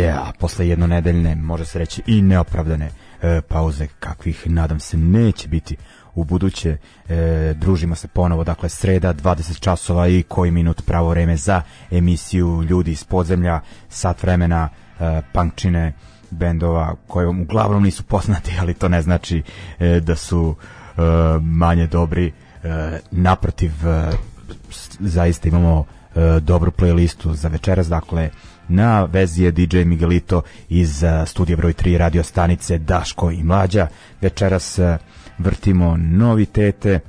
Yeah, posle jednonedeljne, može se reći i neopravdane e, pauze, kakvih nadam se neće biti u buduće. E, družimo se ponovo, dakle sreda 20 časova i koji minut pravo vreme za emisiju Ljudi iz podzemlja, sat vremena e, punkčine bendova koje vam uglavnom nisu poznati, ali to ne znači e, da su e, manje dobri. E, naprotiv, e, zaista imamo e, dobru playlistu za večeras, dakle na vezi je DJ Miguelito iz uh, studija broj 3 radio stanice Daško i Mlađa. Večeras uh, vrtimo novitete.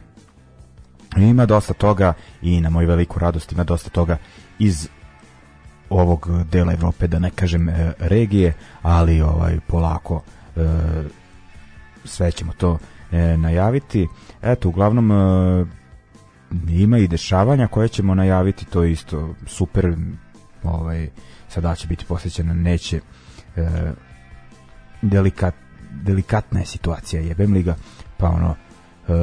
Ima dosta toga i na moju veliku radost ima dosta toga iz ovog dela Evrope, da ne kažem uh, regije, ali ovaj polako sve ćemo to najaviti. Eto, uglavnom ima i dešavanja koje ćemo najaviti, to je isto super ovaj sada će biti posvećena neće e, delikat, delikatna je situacija jebem li ga pa ono e,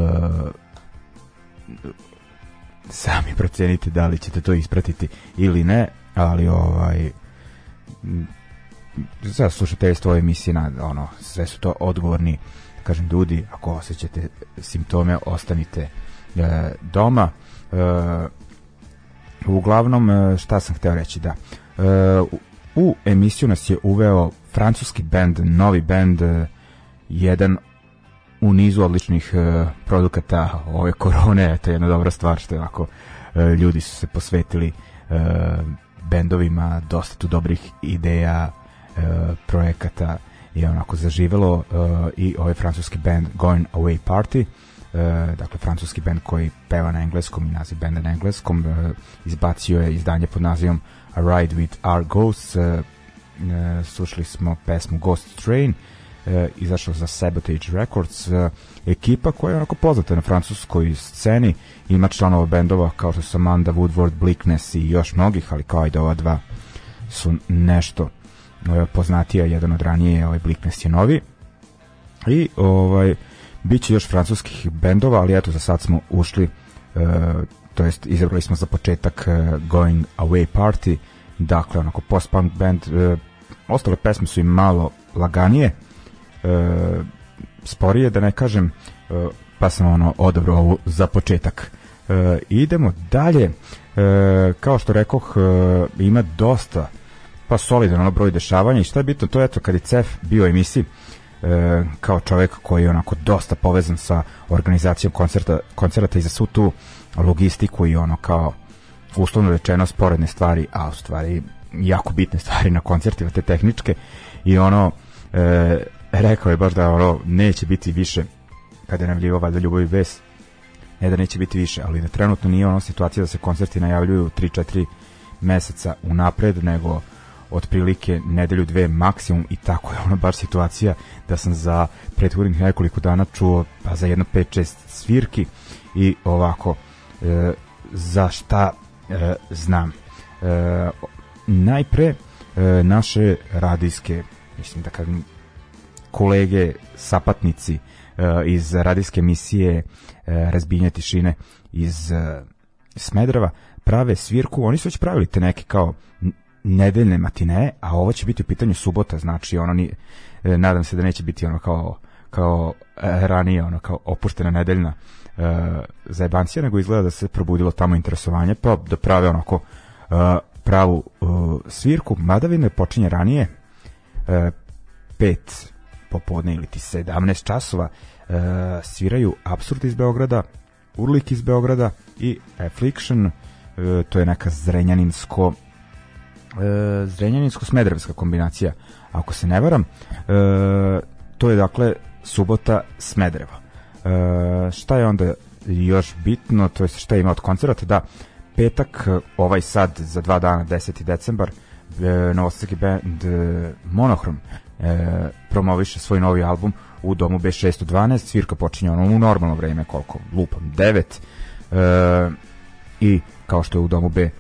sami procenite da li ćete to ispratiti ili ne ali ovaj za slušateljstvo ove emisije na, ono, sve su to odgovorni kažem ljudi, ako osjećate simptome ostanite e, doma. E, uglavnom e, šta sam hteo reći da u emisiju nas je uveo francuski band, novi band e, jedan u nizu odličnih e, produkata ove korone, to je jedna dobra stvar što je ovako e, ljudi su se posvetili bendovima, dosta tu dobrih ideja, projekata je onako zaživelo i ovaj francuski band Going Away Party, dakle francuski band koji peva na engleskom i naziv benda na engleskom, izbacio je izdanje pod nazivom A Ride with Our Ghosts, e, e, slušali smo pesmu Ghost Train, e, izašao za Sabotage Records, e, ekipa koja je onako poznata na francuskoj sceni, ima članova bendova kao što su Amanda Woodward, Bleakness i još mnogih, ali kao i da ova dva su nešto poznatija, jedan od ranije ovaj Bleakness je novi. I ovaj biće još francuskih bendova, ali eto za sad smo ušli e, to jest izabrali smo za početak e, Going Away Party dakle onako post-punk band e, ostale pesme su im malo laganije e, sporije da ne kažem pa sam ono odobro ovu za početak. Idemo dalje. Kao što rekoh ima dosta pa solidan ono broj dešavanja i šta je bitno to je eto kad je CEF bio emisiji e, kao čovek koji je onako dosta povezan sa organizacijom koncerta, koncerta i za svu tu logistiku i ono kao uslovno rečeno sporedne stvari, a u stvari jako bitne stvari na koncertima, te tehničke. I ono e, rekao je baš da ono neće biti više kada je najavljivo valjda ljubav i bes ne da neće biti više, ali da trenutno nije ono situacija da se koncerti najavljuju 3-4 meseca unapred, nego otprilike nedelju dve maksimum i tako je ono baš situacija da sam za prethodnih nekoliko dana čuo pa za jedno 5-6 svirki i ovako e, za šta e, znam. E, najpre e, naše radijske mislim da kažem kolege sapatnici e, iz radijske emisije e, Razbijenje tišine iz e, Smedreva prave svirku, oni su već pravili te neke kao nedeljne matine, a ovo će biti u pitanju subota, znači ono ni, e, nadam se da neće biti ono kao kao e, ranije, ono kao opuštena nedeljna e, zajebancija, nego izgleda da se probudilo tamo interesovanje, pa da prave onako e, pravu e, svirku. Madavine počinje ranije, e, pet popodne ili ti 17 časova, e, sviraju Absurd iz Beograda, Urlik iz Beograda i Affliction, e, to je neka zrenjaninsko e, Zrenjaninsko-Smederevska kombinacija, ako se ne varam. E, to je dakle subota Smederevo. E, šta je onda još bitno, to je šta ima od koncerata, da petak, ovaj sad za dva dana, 10. decembar, e, novosadski band e, Monohrom e, promoviše svoj novi album u domu B612, svirka počinje ono u normalno vreme, koliko lupam, 9 e, i kao što je u domu B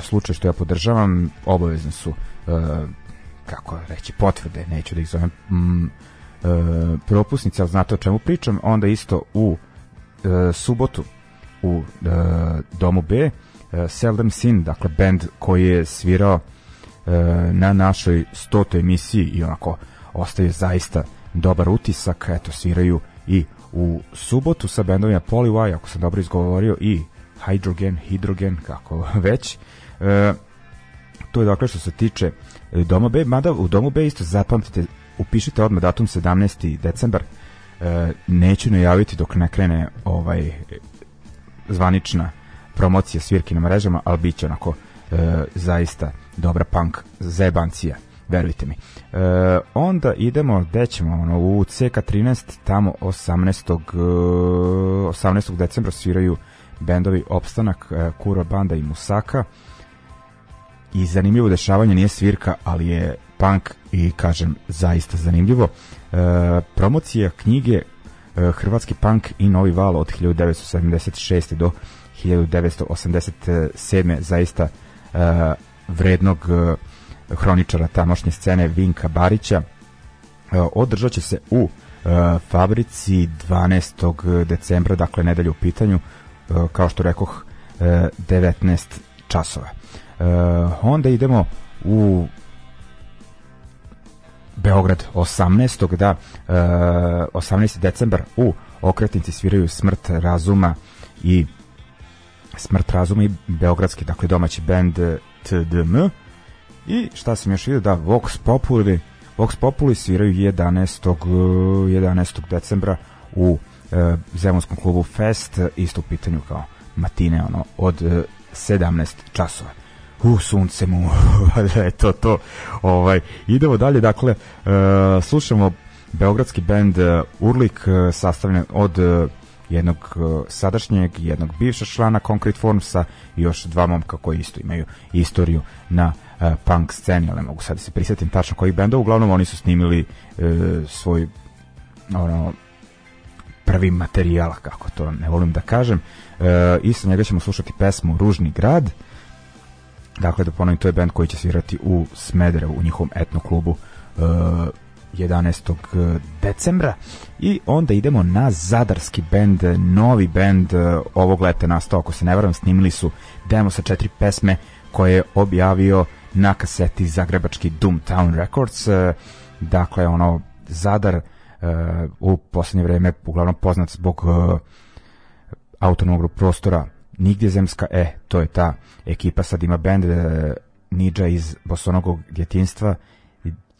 slučaj što ja podržavam, obavezne su e, kako reći, potvrde, neću da ih zovem mm, e, propusnice, ali znate o čemu pričam, onda isto u e, subotu u e, domu B e, Seldom Sin, dakle band koji je svirao e, na našoj stotoj emisiji i onako ostaje zaista dobar utisak, eto sviraju i u subotu sa bendovima Polywire, ako sam dobro izgovorio, i hydrogen, hidrogen, kako već. E, to je dakle što se tiče Doma B, mada u Domu B isto zapamtite, upišite odmah datum 17. decembar, e, neću najaviti dok ne krene ovaj zvanična promocija svirki na mrežama, ali bit će onako e, zaista dobra punk zebancija verujte mi. E, onda idemo, gde ćemo, ono, u CK13, tamo 18. 18. decembra sviraju bendovi Opstanak, e, Kura Banda i Musaka. I zanimljivo dešavanje nije svirka, ali je punk i kažem zaista zanimljivo. E, promocija knjige e, Hrvatski punk i Novi val od 1976. do 1987. zaista e, vrednog e, hroničara tamošnje scene Vinka Barića. Održat će se u fabrici 12. decembra, dakle nedelje u pitanju, kao što rekoh, 19 časova. Onda idemo u Beograd 18. da 18. decembar u okretnici sviraju Smrt razuma i Smrt razuma i beogradski, dakle domaći band TDM i šta sam još vidio da Vox Populi Vox Populi sviraju 11. 11. decembra u e, Zemunskom klubu Fest isto u pitanju kao matine ono od e, 17 časova. U sunce mu je to ovaj idemo dalje dakle e, slušamo beogradski bend uh, Urlik uh, sastavljen od jednog sadašnjeg jednog bivšeg člana Concrete Formsa i još dva momka koji isto imaju istoriju na uh, punk sceni, ali mogu sad da se prisjetim tačno kojih benda, uglavnom oni su snimili uh, svoj ono prvi materijal, kako to ne volim da kažem. Uh, isto njega ćemo slušati pesmu Ružni grad. Dakle, da ponovim, to je band koji će svirati u Smederevu, u njihovom etno klubu uh, 11. Eh, decembra i onda idemo na zadarski bend, novi bend eh, ovog leta nastao, ako se ne varam, snimili su demo sa četiri pesme koje je objavio na kaseti Zagrebački Doomtown Records, eh, dakle ono Zadar u poslednje vreme uglavnom poznat zbog autonomnog prostora Nigdje zemska, e, to je ta ekipa, sad ima bend Nidža iz bosonogog djetinstva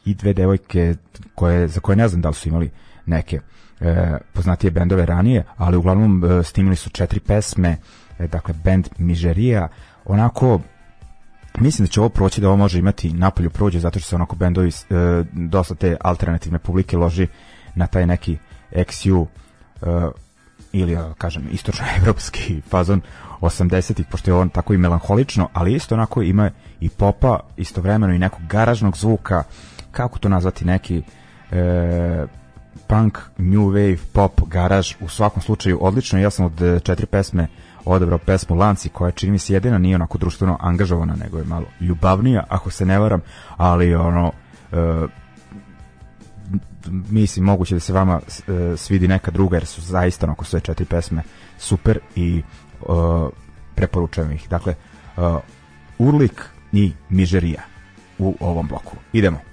i dve devojke koje, za koje ne znam da li su imali neke e, poznatije bendove ranije, ali uglavnom e, snimili su četiri pesme, e, dakle band Mižerija, onako mislim da će ovo proći da ovo može imati napolju prođe zato što se onako bendovi e, dosta te alternativne publike loži na taj neki XU e, ili kažem istočno evropski fazon 80-ih pošto je on tako i melanholično ali isto onako ima i popa istovremeno i nekog garažnog zvuka kako to nazvati, neki e, punk, new wave, pop, garaž, u svakom slučaju odlično. Ja sam od e, četiri pesme odabrao pesmu Lanci, koja čini mi se jedina nije onako društveno angažovana, nego je malo ljubavnija, ako se ne varam, ali ono, e, mislim, moguće da se vama e, svidi neka druga, jer su zaista onako sve četiri pesme super i e, preporučujem ih. Dakle, e, Urlik i Mižerija u ovom bloku. Idemo.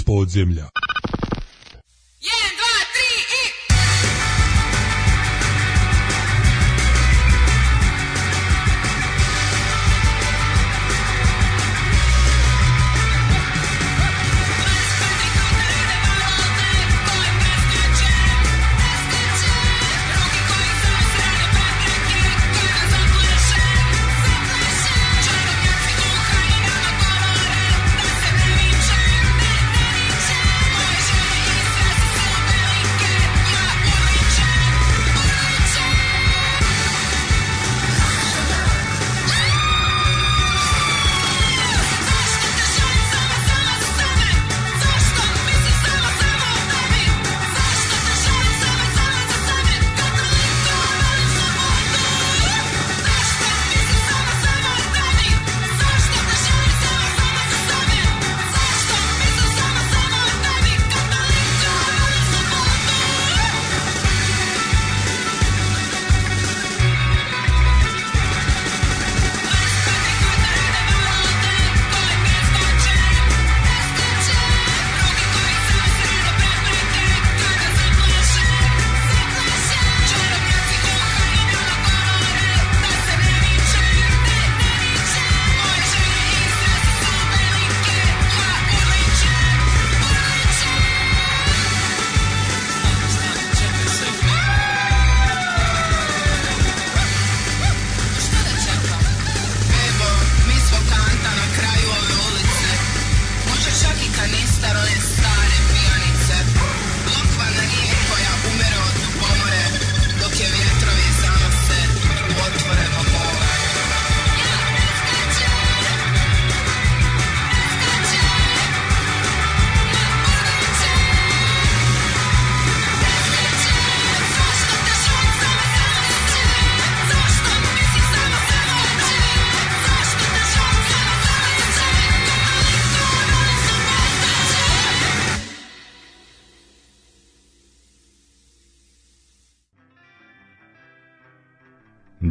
Iz podzemlja.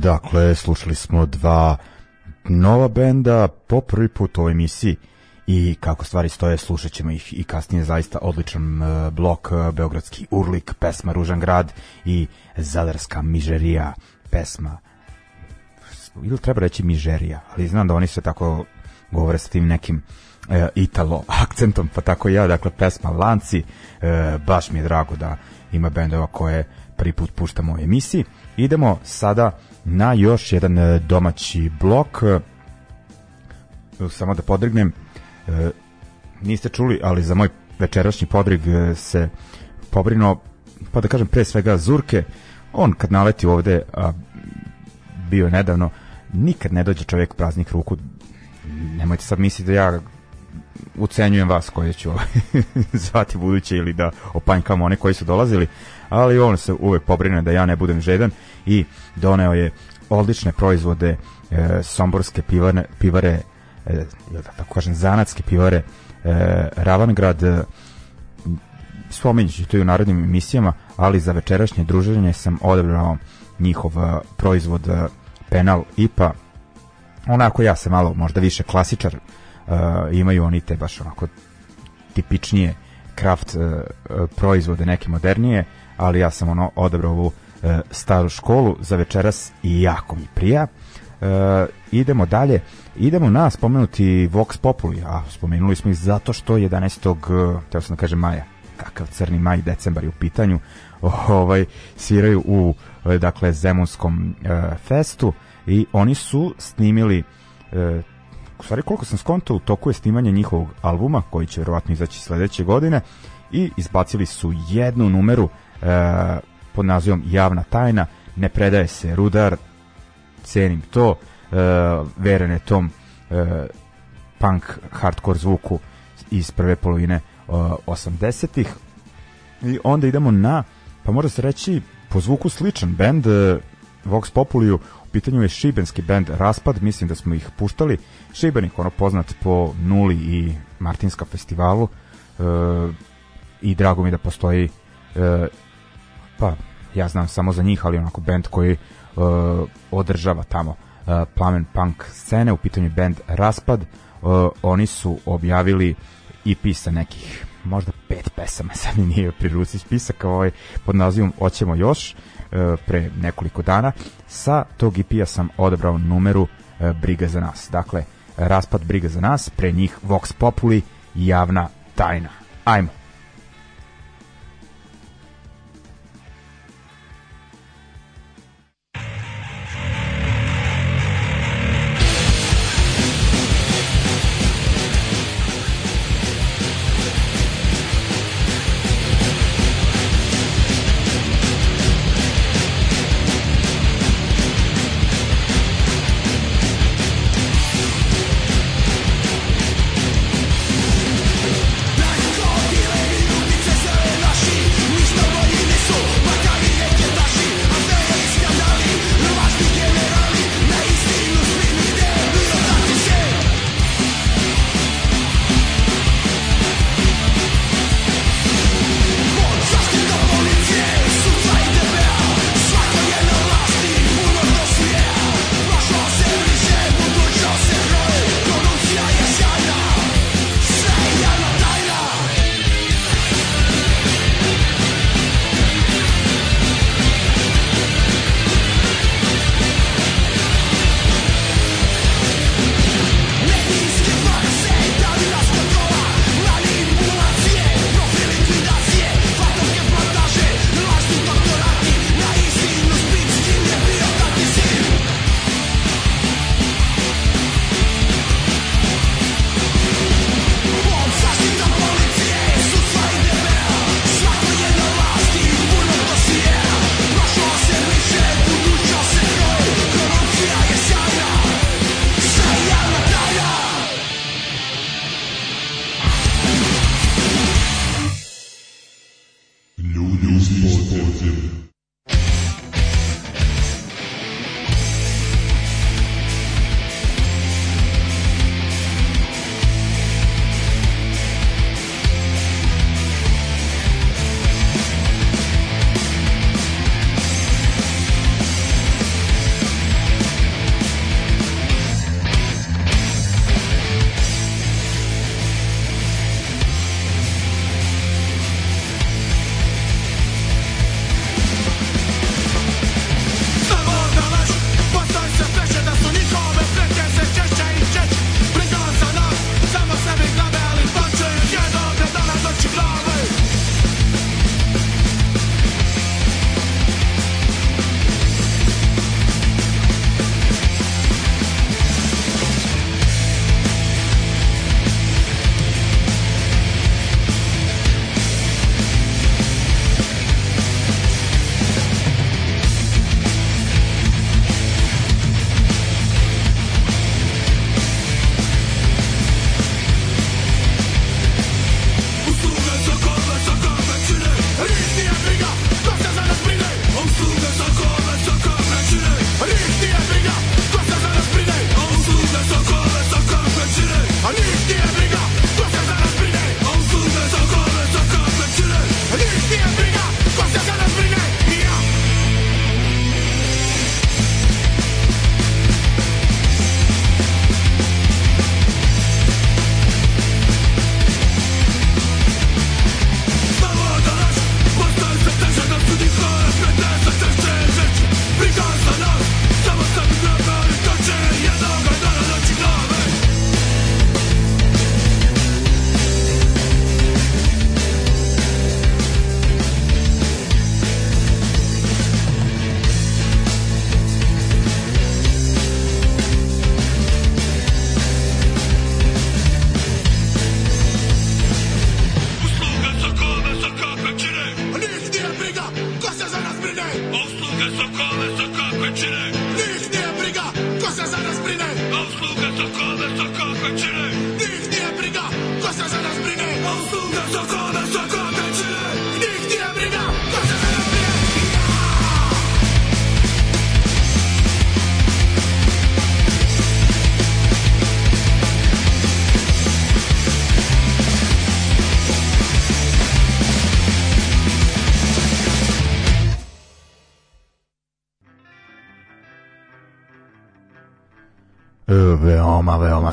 Dakle, slušali smo dva nova benda po prvi put u ovoj emisiji i kako stvari stoje, slušat ćemo ih i kasnije zaista odličan uh, blok uh, Beogradski Urlik, pesma Ružan grad i Zadarska mižerija, pesma ili treba reći mižerija, ali znam da oni se tako govore sa tim nekim uh, italo akcentom, pa tako ja, dakle pesma Lanci, uh, baš mi je drago da ima bendova koje prvi put puštamo u emisiji. Idemo sada na još jedan e, domaći blok. E, samo da podrignem, e, niste čuli, ali za moj večerašnji podrig se pobrinuo, pa da kažem pre svega Zurke, on kad naleti ovde, a bio je nedavno, nikad ne dođe čovjek praznih ruku, nemojte sad misliti da ja ucenjujem vas koje ću ovaj, zvati buduće ili da opanjkam one koji su dolazili, ali on se uvek pobrine da ja ne budem žedan i doneo je odlične proizvode e, somborske pivare, pivare e, da tako kažem, zanatske pivare e, Ravangrad e, spominjući to i u narodnim emisijama, ali za večerašnje druženje sam odebrao njihov e, proizvod e, penal IPA. Onako ja sam malo možda više klasičar e, imaju oni te baš onako tipičnije kraft e, proizvode neke modernije ali ja sam ono odabrao ovu e, staru školu za večeras i jako mi prija. E, idemo dalje, idemo na spomenuti Vox Populi, a spomenuli smo ih zato što 11. E, teo sam da kažem maja, kakav crni maj, decembar je u pitanju, ovaj, sviraju u e, dakle Zemunskom e, festu i oni su snimili e, u stvari koliko sam skontao u toku je snimanje njihovog albuma koji će verovatno izaći sledeće godine i izbacili su jednu numeru pod nazivom Javna tajna, ne predaje se rudar, cenim to, e, veren je tom e, punk hardcore zvuku iz prve polovine e, 80-ih i onda idemo na, pa može se reći po zvuku sličan bend e, Vox Populiju, u pitanju je šibenski bend Raspad, mislim da smo ih puštali, Šibenik ono poznat po Nuli i Martinska festivalu. E, i drago mi da postoji e, pa ja znam samo za njih, ali onako band koji uh, održava tamo uh, plamen punk scene, u pitanju band Raspad, uh, oni su objavili EP sa nekih možda pet pesama, sad mi nije pri ruci spisak, ovaj, pod nazivom Oćemo još, e, pre nekoliko dana. Sa tog EP-a sam odabrao numeru e, Briga za nas. Dakle, raspad Briga za nas, pre njih Vox Populi, javna tajna. Ajmo.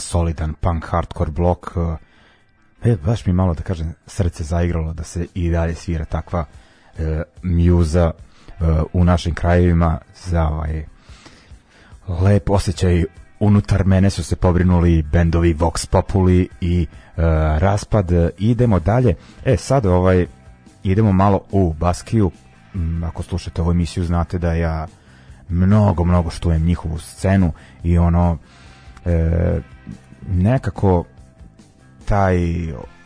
Solidan punk hardcore blok. E, baš mi malo da kažem, srce zaigralo da se i dalje svira takva e, mjuza e, u našim krajevima za ovaj lep osjećaj unutar mene su se pobrinuli bendovi Vox Populi i e, Raspad. Idemo dalje. E, sad ovaj, idemo malo u Baskiju. Mm, ako slušate ovu emisiju, znate da ja mnogo, mnogo štujem njihovu scenu i ono e, nekako taj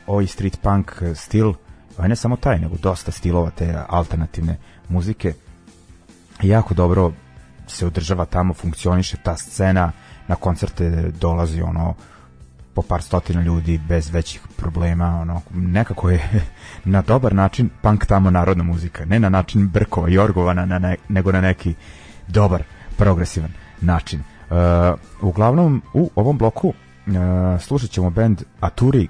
ovaj street punk stil, a ne samo taj, nego dosta stilova te alternativne muzike jako dobro se održava tamo, funkcioniše ta scena, na koncerte dolazi ono po par stotina ljudi bez većih problema, ono, nekako je na dobar način punk tamo narodna muzika, ne na način Brkova i Orgovana, na ne, nego na neki dobar, progresivan način. Uh, uglavnom, u ovom bloku uh, slušat ćemo band Aturi,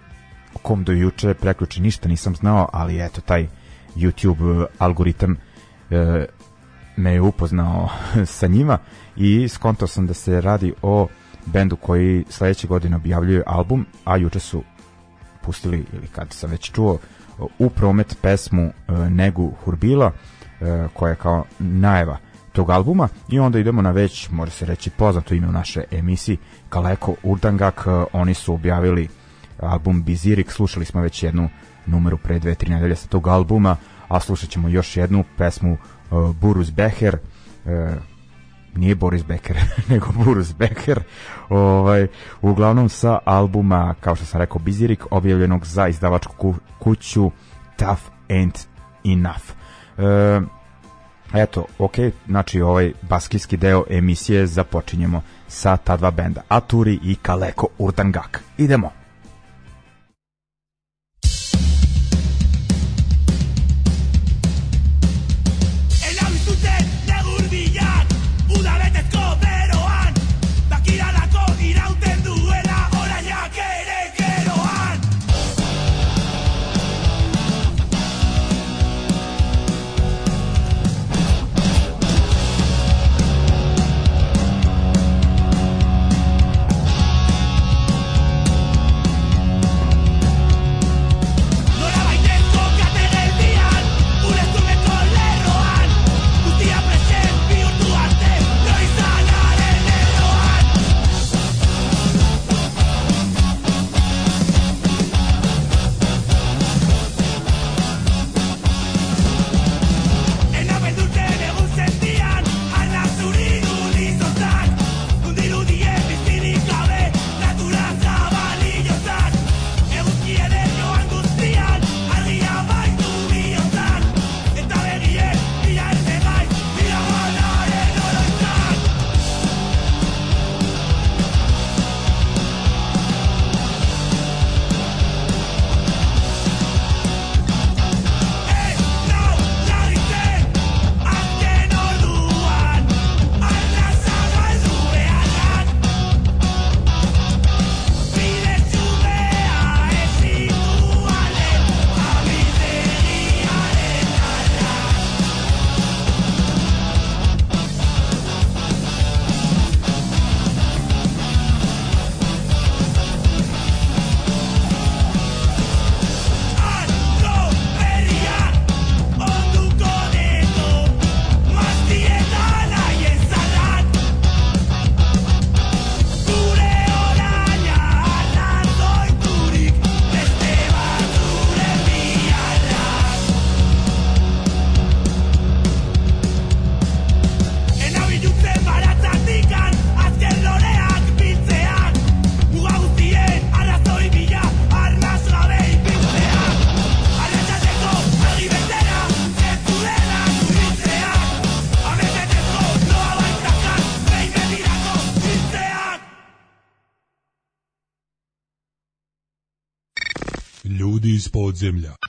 o kom do juče preključe ništa nisam znao, ali eto, taj YouTube algoritam uh, me je upoznao sa njima i skontao sam da se radi o bendu koji sledeće godine objavljuje album, a juče su pustili, ili kad sam već čuo, u promet pesmu e, Negu Hurbila, e, koja je kao najava tog albuma i onda idemo na već, može se reći, poznato ime u našoj emisiji Kaleko Urdangak, oni su objavili album Bizirik, slušali smo već jednu numeru pre dve, tri nedelje sa tog albuma, a slušat ćemo još jednu pesmu uh, Burus Beher, uh, nije Boris Becker, nego Burus Becker, ovaj, uglavnom sa albuma, kao što sam rekao, Bizirik, objavljenog za izdavačku kuću Tough Ain't Enough. E, eto, ok, znači ovaj baskijski deo emisije započinjemo sa ta dva benda, Aturi i Kaleko Urdangak. Idemo! Podzemlja.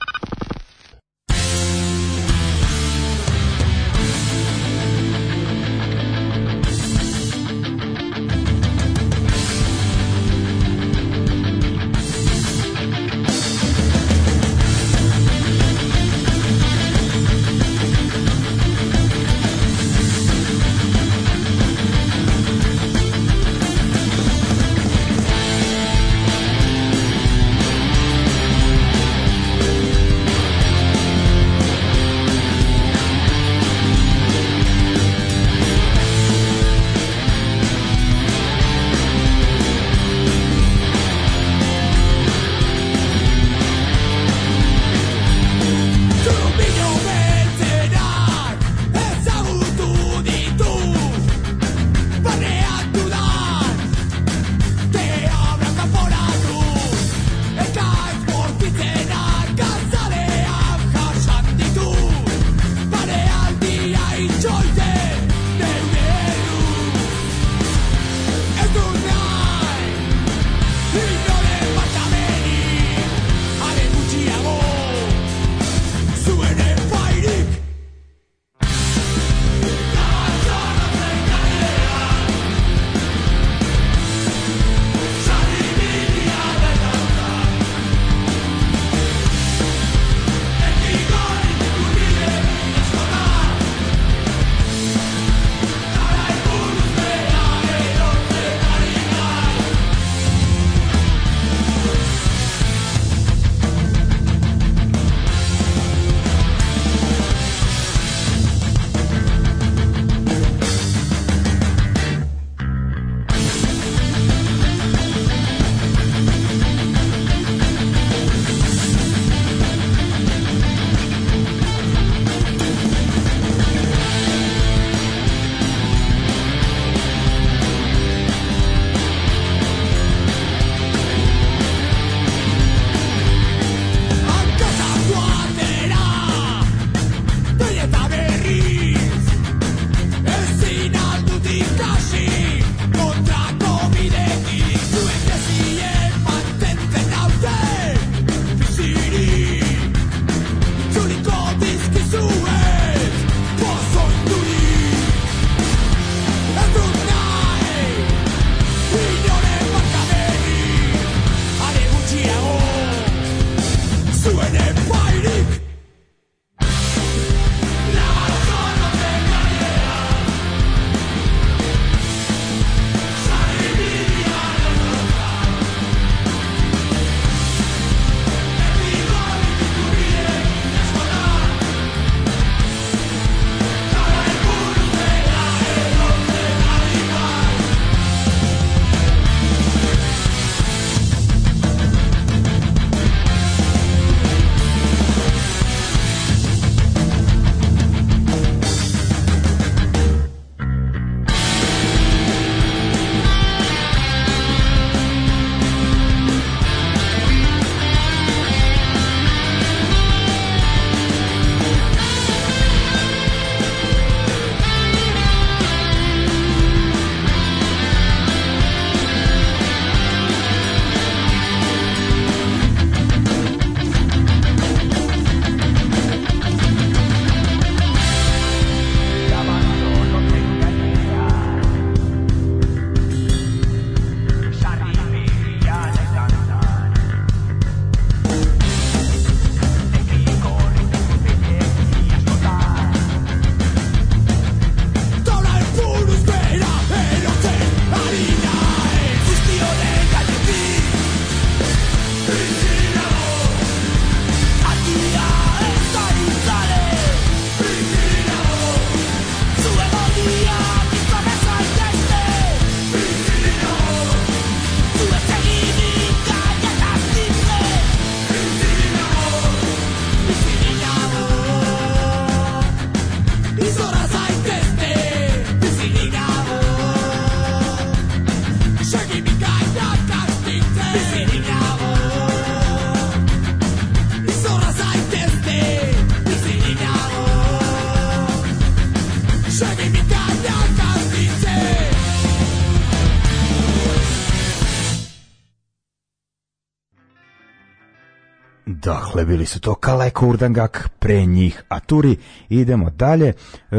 Bili su to Kaleko Urdangak, pre njih Aturi. Idemo dalje. E,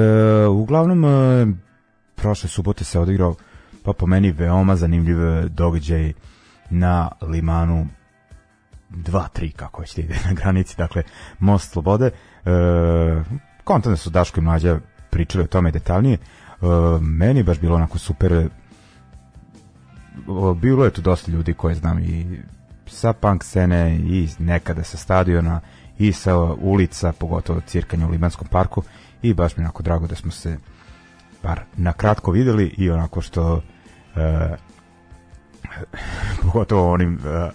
uglavnom, e, prošle subote se odigrao, pa po meni, veoma zanimljiv događaj na limanu 2-3, kako ćete ide na granici, dakle, Most Slobode. E, kontane su Daško i Mlađa pričali o tome detaljnije. E, meni baš bilo onako super bilo je tu dosta ljudi koje znam i sa punk scene i nekada sa stadiona i sa ulica, pogotovo cirkanja u Limanskom parku. I baš mi je onako drago da smo se bar na kratko videli i onako što e, pogotovo onim e,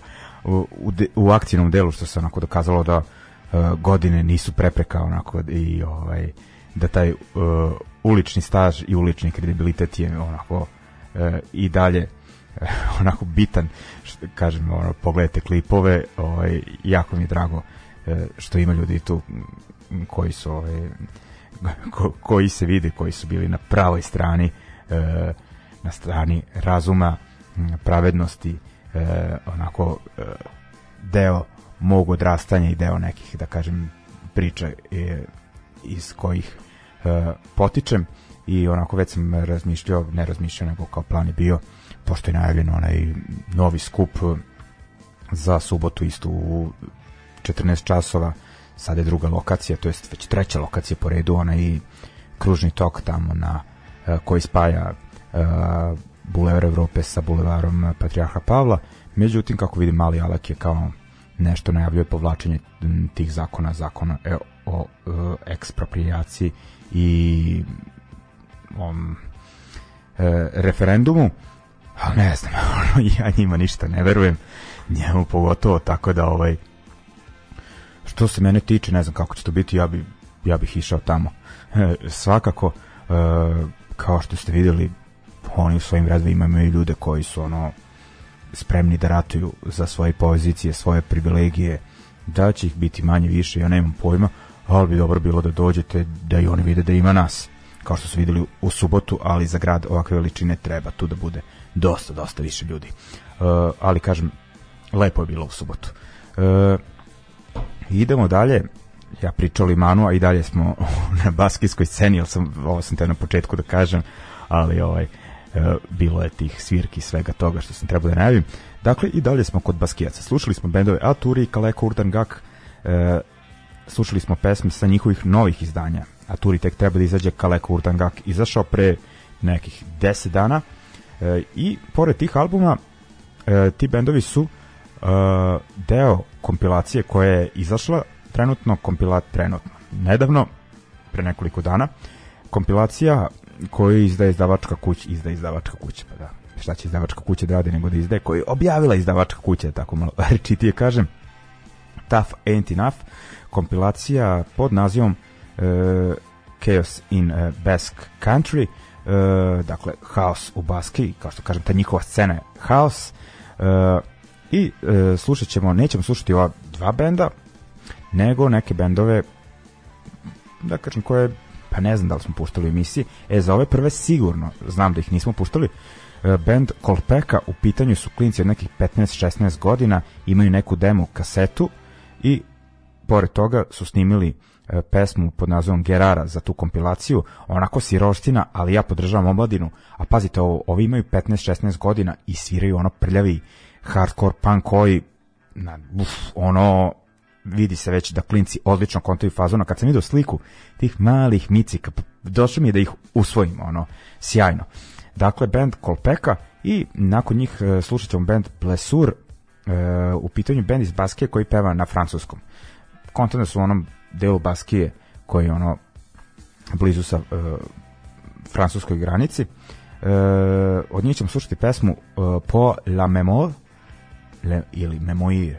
u, u, u akcijnom delu što se onako dokazalo da e, godine nisu prepreka onako i ovaj da taj e, ulični staž i ulični kredibilitet je onako e, i dalje onako bitan što, kažem ono, pogledajte klipove ovaj, jako mi je drago e, što ima ljudi tu koji su ovaj, ko, koji se vide koji su bili na pravoj strani e, na strani razuma pravednosti e, onako deo mog odrastanja i deo nekih da kažem priča iz kojih potičem. I onako već sam razmišljao, ne razmišljao nego kao plan je bio pošto je najavljen onaj novi skup za subotu isto u 14 časova sada je druga lokacija, to jest već treća lokacija po redu, onaj kružni tok tamo na uh, koji spaja uh, Bulevar Evrope sa bulevarom Patriarha Pavla. Međutim, kako vidim, Mali Alek je kao nešto najavljuje povlačenje tih zakona, zakona e, o e, ekspropriaciji i um, e, referendumu ali ne znam, ja njima ništa ne verujem, njemu pogotovo, tako da ovaj, što se mene tiče, ne znam kako će to biti, ja, bi, ja bih išao tamo. E, svakako, e, kao što ste videli, oni u svojim redovima imaju ljude koji su ono spremni da ratuju za svoje pozicije, svoje privilegije, da će ih biti manje više, ja nemam pojma, ali bi dobro bilo da dođete, da i oni vide da ima nas, kao što su videli u subotu, ali za grad ovakve veličine treba tu da bude dosta, dosta više ljudi. Uh, ali kažem, lepo je bilo u subotu. Uh, idemo dalje, ja pričao Limanu, a i dalje smo na baskijskoj sceni, jer sam, ovo sam te na početku da kažem, ali ovaj, uh, bilo je tih svirki svega toga što sam trebao da najavim. Dakle, i dalje smo kod baskijaca. Slušali smo bendove Aturi, Kaleko, Urdan Gak, uh, slušali smo pesme sa njihovih novih izdanja. Aturi tek treba da izađe Kaleko Urdan Gak, izašao pre nekih 10 dana, E, I pored tih albuma, e, ti bendovi su e, deo kompilacije koja je izašla trenutno, kompilat trenutno, nedavno, pre nekoliko dana, kompilacija koju izdaje izdavačka kuća, izdaje izdavačka kuća, pa da, šta će izdavačka kuća da radi nego da izdaje, koju objavila izdavačka kuća, tako malo rečitije kažem, Tough Ain't Enough, kompilacija pod nazivom uh, Chaos in uh, Basque Country, uh, e, dakle haos u Baski, kao što kažem, ta njihova scena je haos. E, I e, slušat ćemo, nećemo slušati ova dva benda, nego neke bendove, da kažem, koje, pa ne znam da li smo puštali u emisiji, e, za ove prve sigurno, znam da ih nismo puštali, e, band Kolpeka u pitanju su klinci od nekih 15-16 godina, imaju neku demo kasetu i pored toga su snimili pesmu pod nazivom Gerara za tu kompilaciju, onako siroština, ali ja podržavam omladinu, a pazite ovo, ovi imaju 15-16 godina i sviraju ono prljavi hardcore punk koji na, uf, ono vidi se već da klinci odlično kontaju fazona. Kad sam vidio sliku tih malih micika, došlo mi je da ih usvojim, ono, sjajno. Dakle, band Kolpeka i nakon njih e, slušat ćemo band Plesur, e, u pitanju band iz Baske koji peva na francuskom. Kontane su onom delu Baskije koji je ono blizu sa uh, francuskoj granici. Uh, od njih ćemo slušati pesmu uh, Po la Memoire le, ili Memoir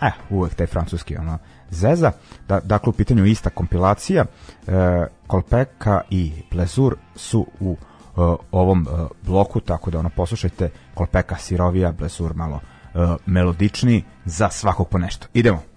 eh, uvek taj francuski ono, zeza. Da, dakle, u pitanju ista kompilacija. Uh, Kolpeka i Plezur su u uh, ovom uh, bloku, tako da ono poslušajte Kolpeka sirovija, Plezur malo uh, melodični za svakog po nešto. Idemo.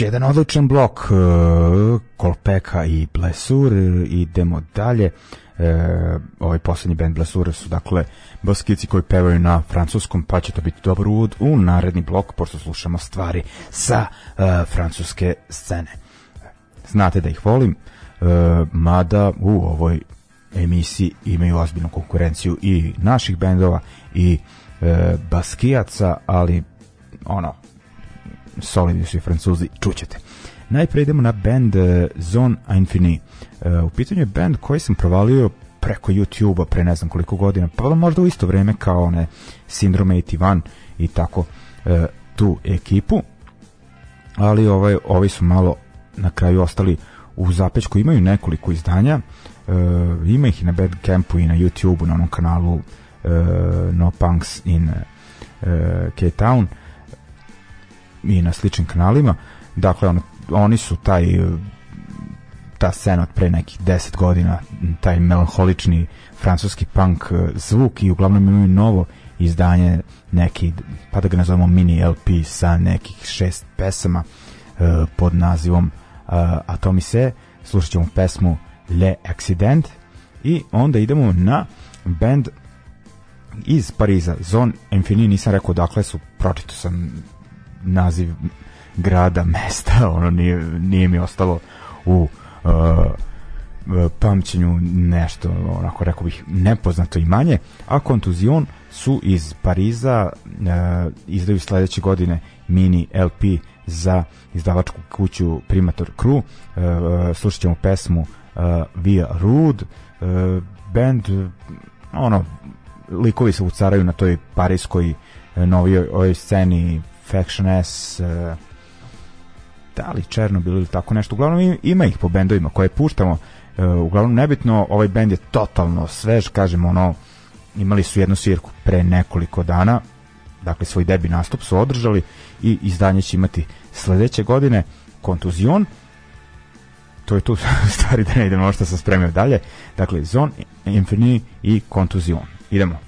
Jedan odličan blok uh, Kolpeka i Blesur idemo dalje. Uh, ovaj poslednji band Blesura su dakle baskici koji pevaju na francuskom pa će to biti dobar uvod u naredni blok pošto slušamo stvari sa uh, francuske scene. Znate da ih volim uh, mada u ovoj emisiji imaju ozbiljnu konkurenciju i naših bendova i uh, baskijaca ali ono solidni su i francuzi, čućete. Najpre idemo na band uh, Zone Infini. Uh, u pitanju je band koji sam provalio preko YouTube-a pre ne znam koliko godina, pa možda u isto vreme kao one Syndrome 81 i tako uh, tu ekipu, ali ovaj, ovi su malo na kraju ostali u zapečku, imaju nekoliko izdanja, ima ih i na Bandcampu i na YouTube-u, na onom kanalu No Punks in K-Town, i na sličnim kanalima. Dakle, ono, oni su taj ta scena od pre nekih 10 godina, taj melanholični francuski punk e, zvuk i uglavnom imaju novo izdanje neki, pa da ga nazovemo mini LP sa nekih šest pesama uh, pod nazivom uh, Atomise. Slušat ćemo pesmu Le Accident i onda idemo na band iz Pariza, Zone Infini, nisam rekao dakle su, pročito sam naziv grada, mesta, ono nije, nije mi ostalo u uh, pamćenju nešto, onako rekao bih, nepoznato imanje, a Kontuzion su iz Pariza, uh, izdaju sledeće godine mini LP za izdavačku kuću Primator Crew, uh, slušat ćemo pesmu uh, Via Rude, uh, band, ono, likovi se ucaraju na toj parijskoj novijoj ovoj sceni Faction S, uh, da li Černobil ili tako nešto. Uglavnom ima ih po bendovima koje puštamo. Uh, uglavnom nebitno, ovaj bend je totalno svež, kažemo ono, imali su jednu svirku pre nekoliko dana, dakle svoj debi nastup su održali i izdanje će imati sledeće godine Kontuzion, to je tu stvari da ne idemo ono što sam spremio dalje. Dakle, Zone, Infinity i Kontuzion. Idemo.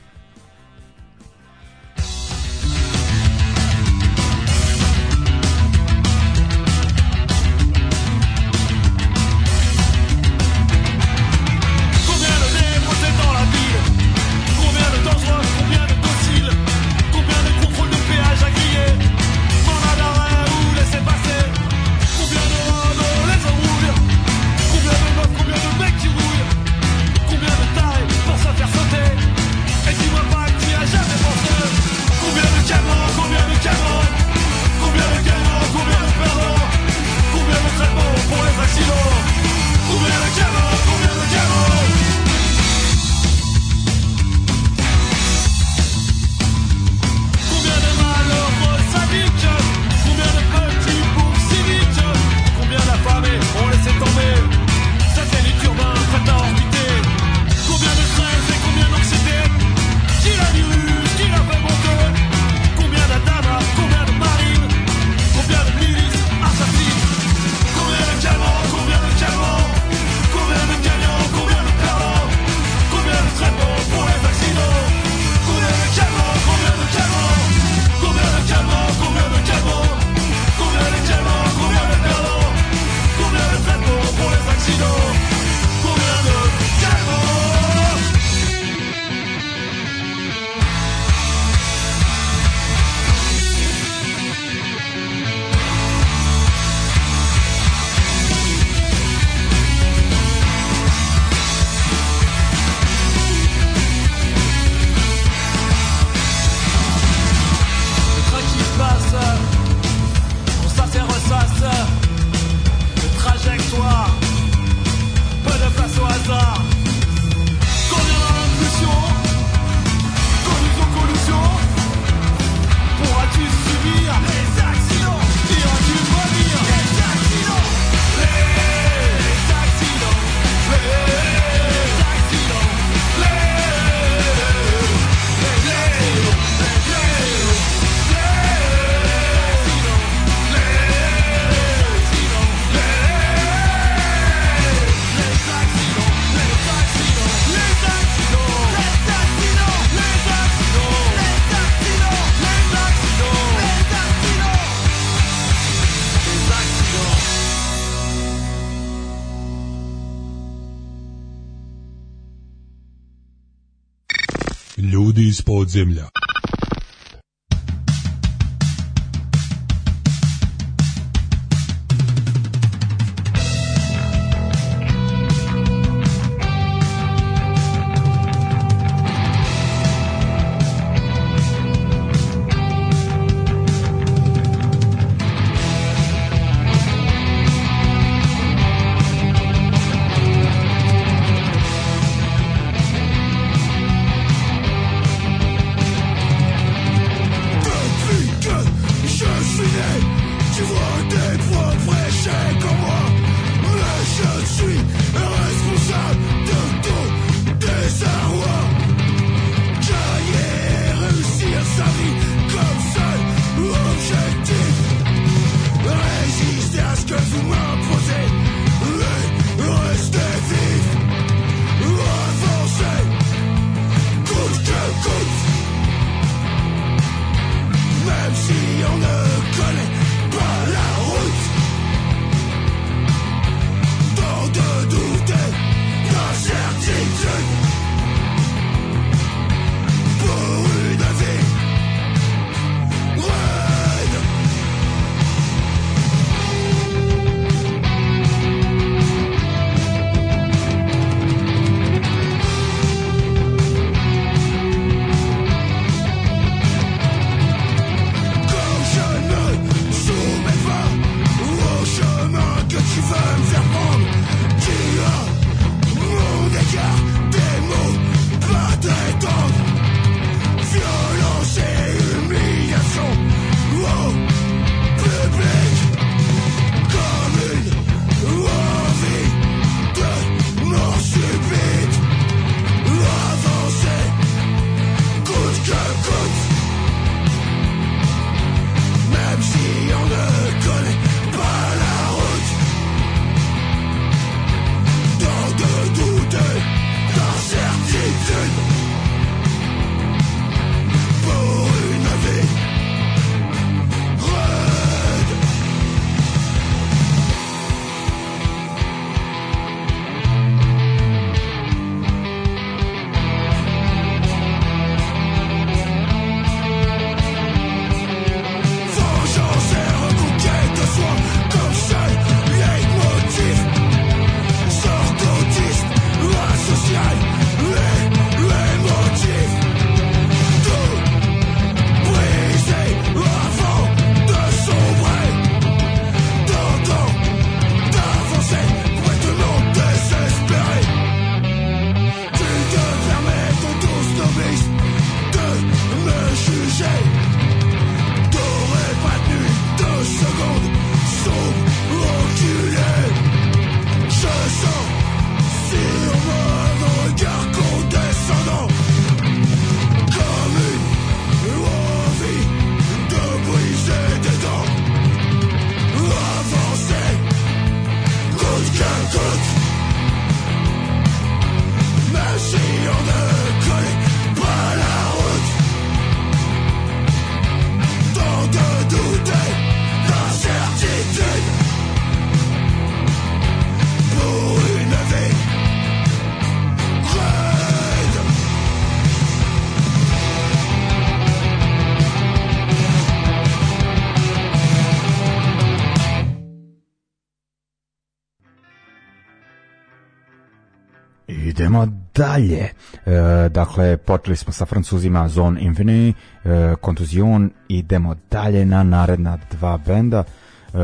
Dalje. E, dakle, počeli smo sa francuzima Zone Infinity, e, Contusion, idemo dalje na naredna dva benda. E,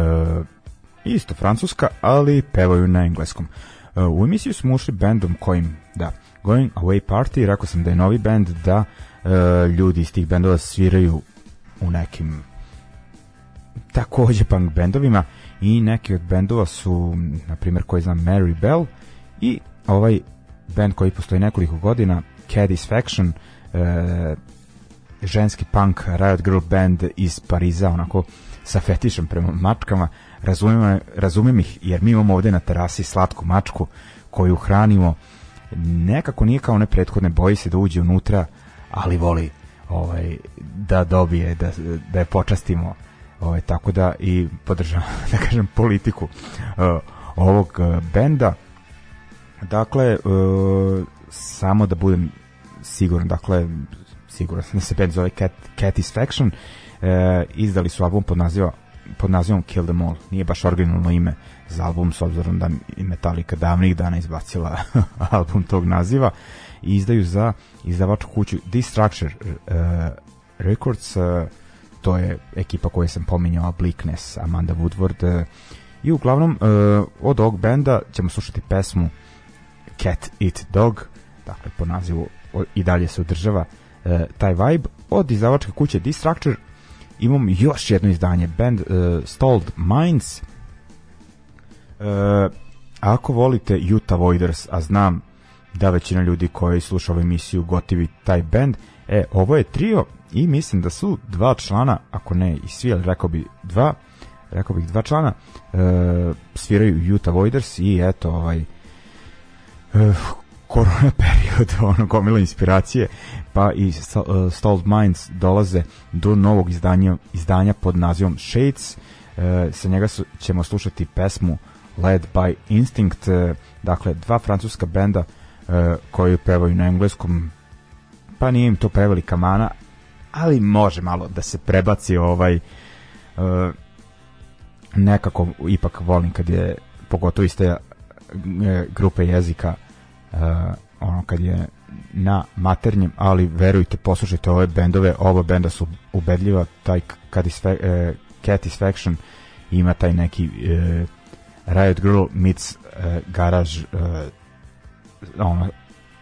isto francuska, ali pevaju na engleskom. E, u emisiju smo ušli bendom kojim, da, Going Away Party, rekao sam da je novi bend, da e, ljudi iz tih bendova sviraju u nekim takođe punk bendovima i neki od bendova su, na primjer, koji znam, Mary Bell i ovaj band koji postoji nekoliko godina, Caddy's Faction, e, ženski punk Riot Girl band iz Pariza, onako sa fetišem prema mačkama, razumem, razumem ih jer mi imamo ovde na terasi slatku mačku koju hranimo. Nekako nije kao one prethodne boji se da uđe unutra ali voli ovaj, da dobije da, da je počastimo ovaj, tako da i podržavam da kažem politiku uh, ovog uh, benda Dakle, uh, samo da budem siguran, dakle, siguran sam da se band zove Cat, Catisfaction, e, izdali su album pod, naziva, pod nazivom Kill Them All. Nije baš originalno ime za album, s obzirom da i Metallica davnih dana izbacila album tog naziva i izdaju za izdavačku kuću Destructure uh, Records, uh, to je ekipa koju sam pominjao, Bleakness, Amanda Woodward, uh, i uglavnom uh, od ovog benda ćemo slušati pesmu Cat Eat Dog, dakle po nazivu i dalje se održava uh, taj vibe. Od izdavačke kuće Destructure imam još jedno izdanje, band uh, Stalled Minds. Uh, ako volite Utah Voiders, a znam da većina ljudi koji sluša ovu emisiju gotivi taj band, e, ovo je trio i mislim da su dva člana, ako ne i svi, ali rekao bi dva, rekao bih dva člana, e, sviraju Utah Voiders i eto, ovaj, e, korona period, ono, gomila inspiracije, pa i Stalled Minds dolaze do novog izdanja, izdanja pod nazivom Shades, e, sa njega su, ćemo slušati pesmu Led by Instinct, e, dakle, dva francuska benda e, koji pevaju na engleskom, pa nije im to prevelika mana, ali može malo da se prebaci ovaj e, nekako ipak volim kad je pogotovo iste e, grupe jezika ono kad je na maternjem, ali verujte, poslušajte ove bendove, oba benda su ubedljiva, taj Catisfa uh, Catisfaction ima taj neki uh, Riot Girl meets uh, Garage uh, ono,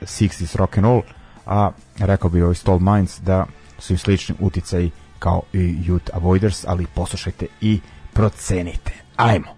60s rock and roll, a rekao bi ovaj Stall Minds da su im slični uticaji kao i Youth Avoiders, ali poslušajte i procenite. Ajmo!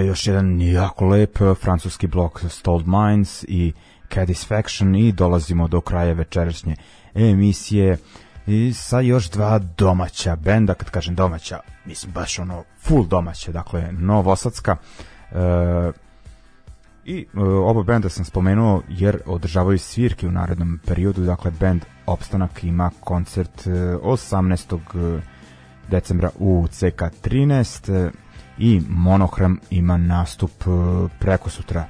Dakle, još jedan jako lep eh, francuski blok Stalled Minds i Cadisfaction i dolazimo do kraja večerašnje emisije i sa još dva domaća benda, kad kažem domaća, mislim baš ono full domaća, dakle Novosadska e, i e, oba benda sam spomenuo jer održavaju svirke u narednom periodu, dakle band Opstanak ima koncert 18. decembra u CK13 i Monohram ima nastup e, preko sutra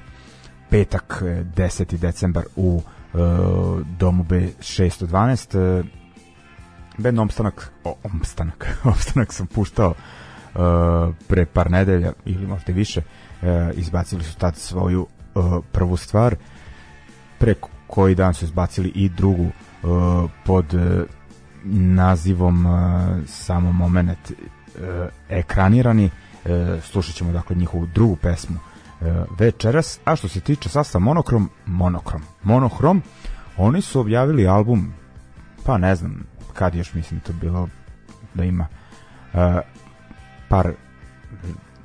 petak 10. E, decembar u e, domu B612 band Omstanak o, Omstanak, Omstanak sam puštao pre par nedelja ili možda više izbacili su tad svoju prvu stvar pre koji dan su izbacili i drugu pod nazivom samo moment ekranirani. E, slušat ćemo dakle njihovu drugu pesmu e, večeras, a što se tiče sasta Monokrom, Monokrom, Monohrom, oni su objavili album, pa ne znam kad još mislim to bilo da ima e, par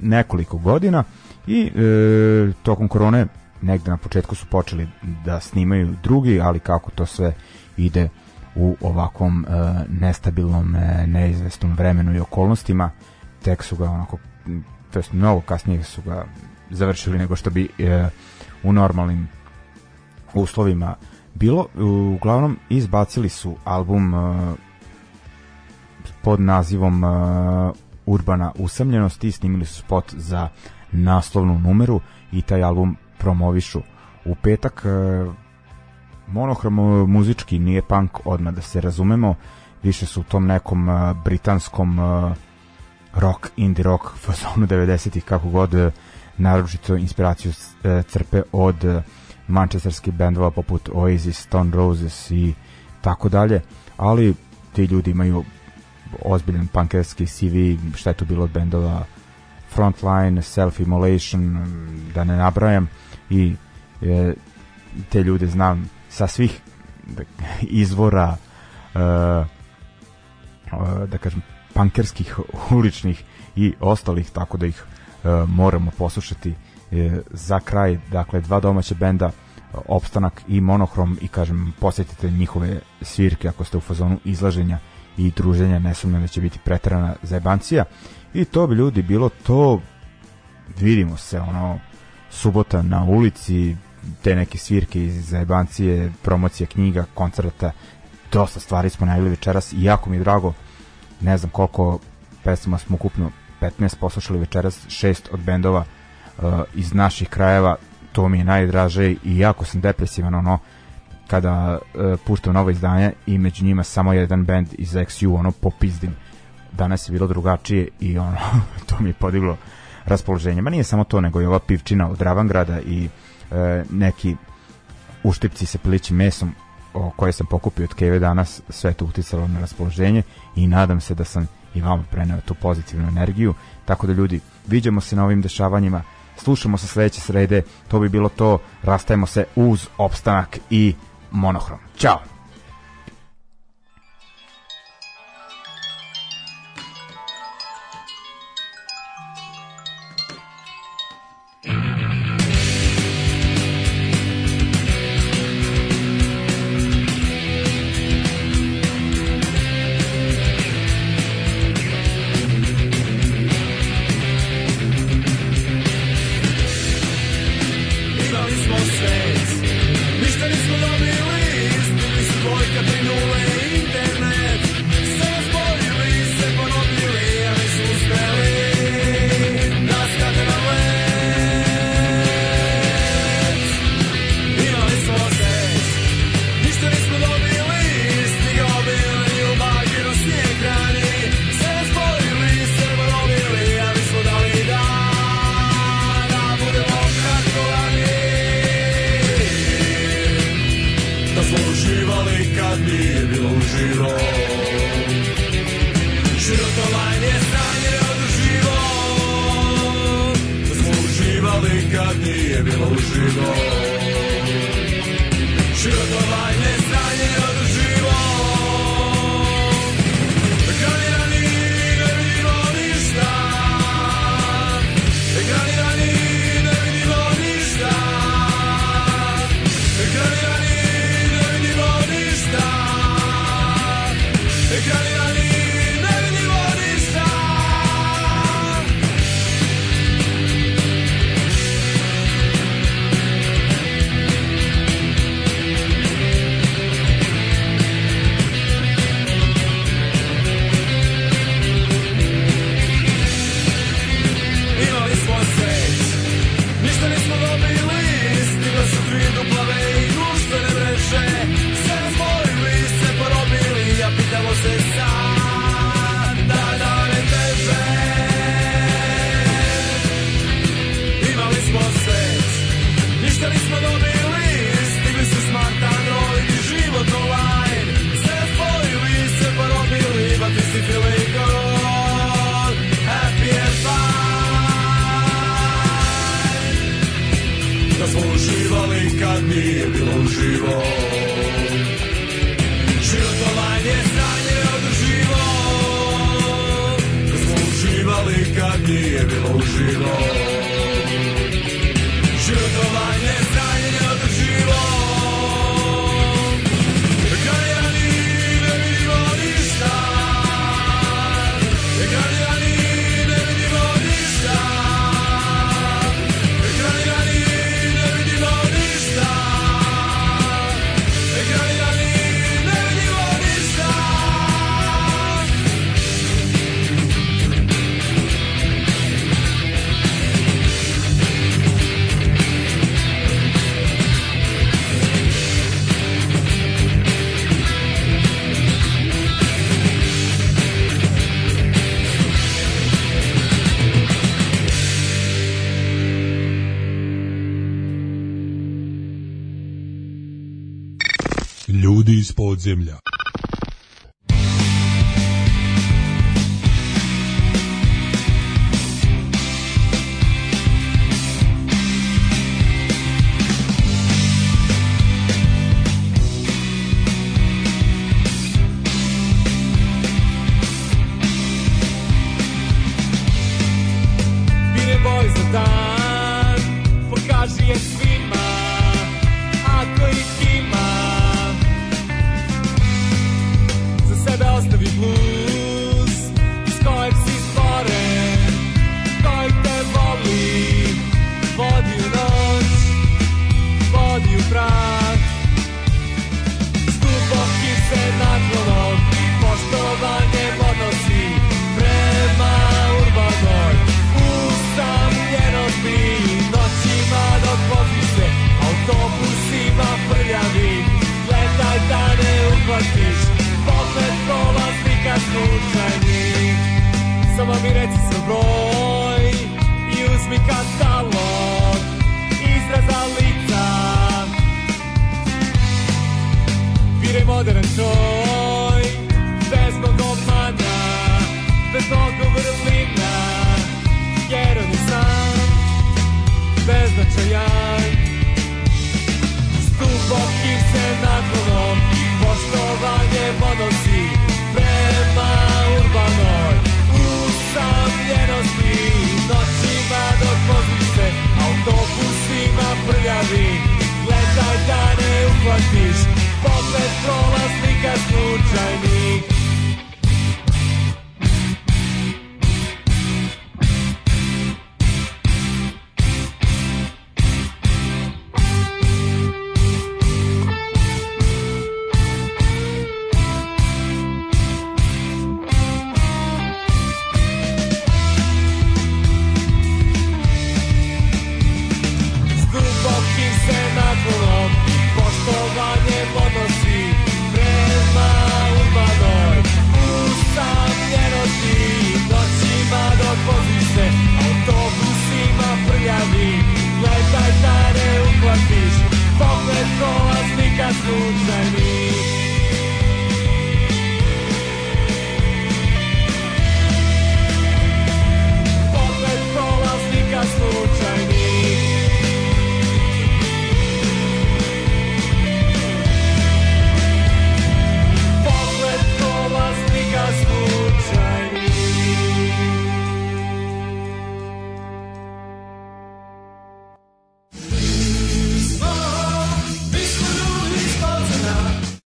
nekoliko godina. I e, tokom korone negde na početku su počeli da snimaju drugi, ali kako to sve ide u ovakvom e, nestabilnom, e, neizvestnom vremenu i okolnostima, tek su ga onako to jest mnogo kasnije su ga završili nego što bi e, u normalnim uslovima bilo. Uglavnom izbacili su album pod nazivom Urbana usamljenost i snimili su spot za naslovnu numeru i taj album promovišu u petak monohrom muzički nije punk odmah da se razumemo više su u tom nekom e, britanskom e, rock, indie rock fazonu 90-ih kako god e, naročito inspiraciju e, crpe od e, manchesterskih bendova poput Oasis, Stone Roses i tako dalje, ali ti ljudi imaju ozbiljan punkerski CV, šta je to bilo od bendova? Frontline, Self Immolation, da ne nabrajam i e, te ljude znam sa svih izvora e, da kažem pankerskih, uličnih i ostalih, tako da ih e, moramo poslušati e, za kraj, dakle dva domaća benda Opstanak i Monohrom i kažem posjetite njihove svirke ako ste u fazonu izlaženja i druženja, ne sumnjam da će biti preterana zajebancija. I to bi ljudi bilo to vidimo se ono subota na ulici te neke svirke iz zajebancije promocija knjiga, koncerta dosta stvari smo najavili večeras i jako mi je drago ne znam koliko pesama smo ukupno 15 poslušali večeras, šest od bendova uh, iz naših krajeva, to mi je najdraže i jako sam depresivan ono kada uh, puštam novo izdanje i među njima samo jedan bend iz XU ono popizdim danas je bilo drugačije i ono to mi je podiglo raspoloženje. Ma nije samo to, nego i ova pivčina od Ravangrada i e, neki uštipci sa pilićim mesom o koje sam pokupio od Keve danas, sve to uticalo na raspoloženje i nadam se da sam i vama preneo tu pozitivnu energiju. Tako da ljudi, viđamo se na ovim dešavanjima, slušamo se sledeće srede, to bi bilo to, rastajemo se uz opstanak i monohrom. Ćao! Nije podzemlja. uhvatiš Opet prolaznika slučajni. Samo mi reci svoj broj I uzmi katalog Izraza lica. Vire modern čoj Bez mog obmana Bez mog vrlina Jer on je sam Beznačajan uhvatiš Pogled prolaznika slučajno.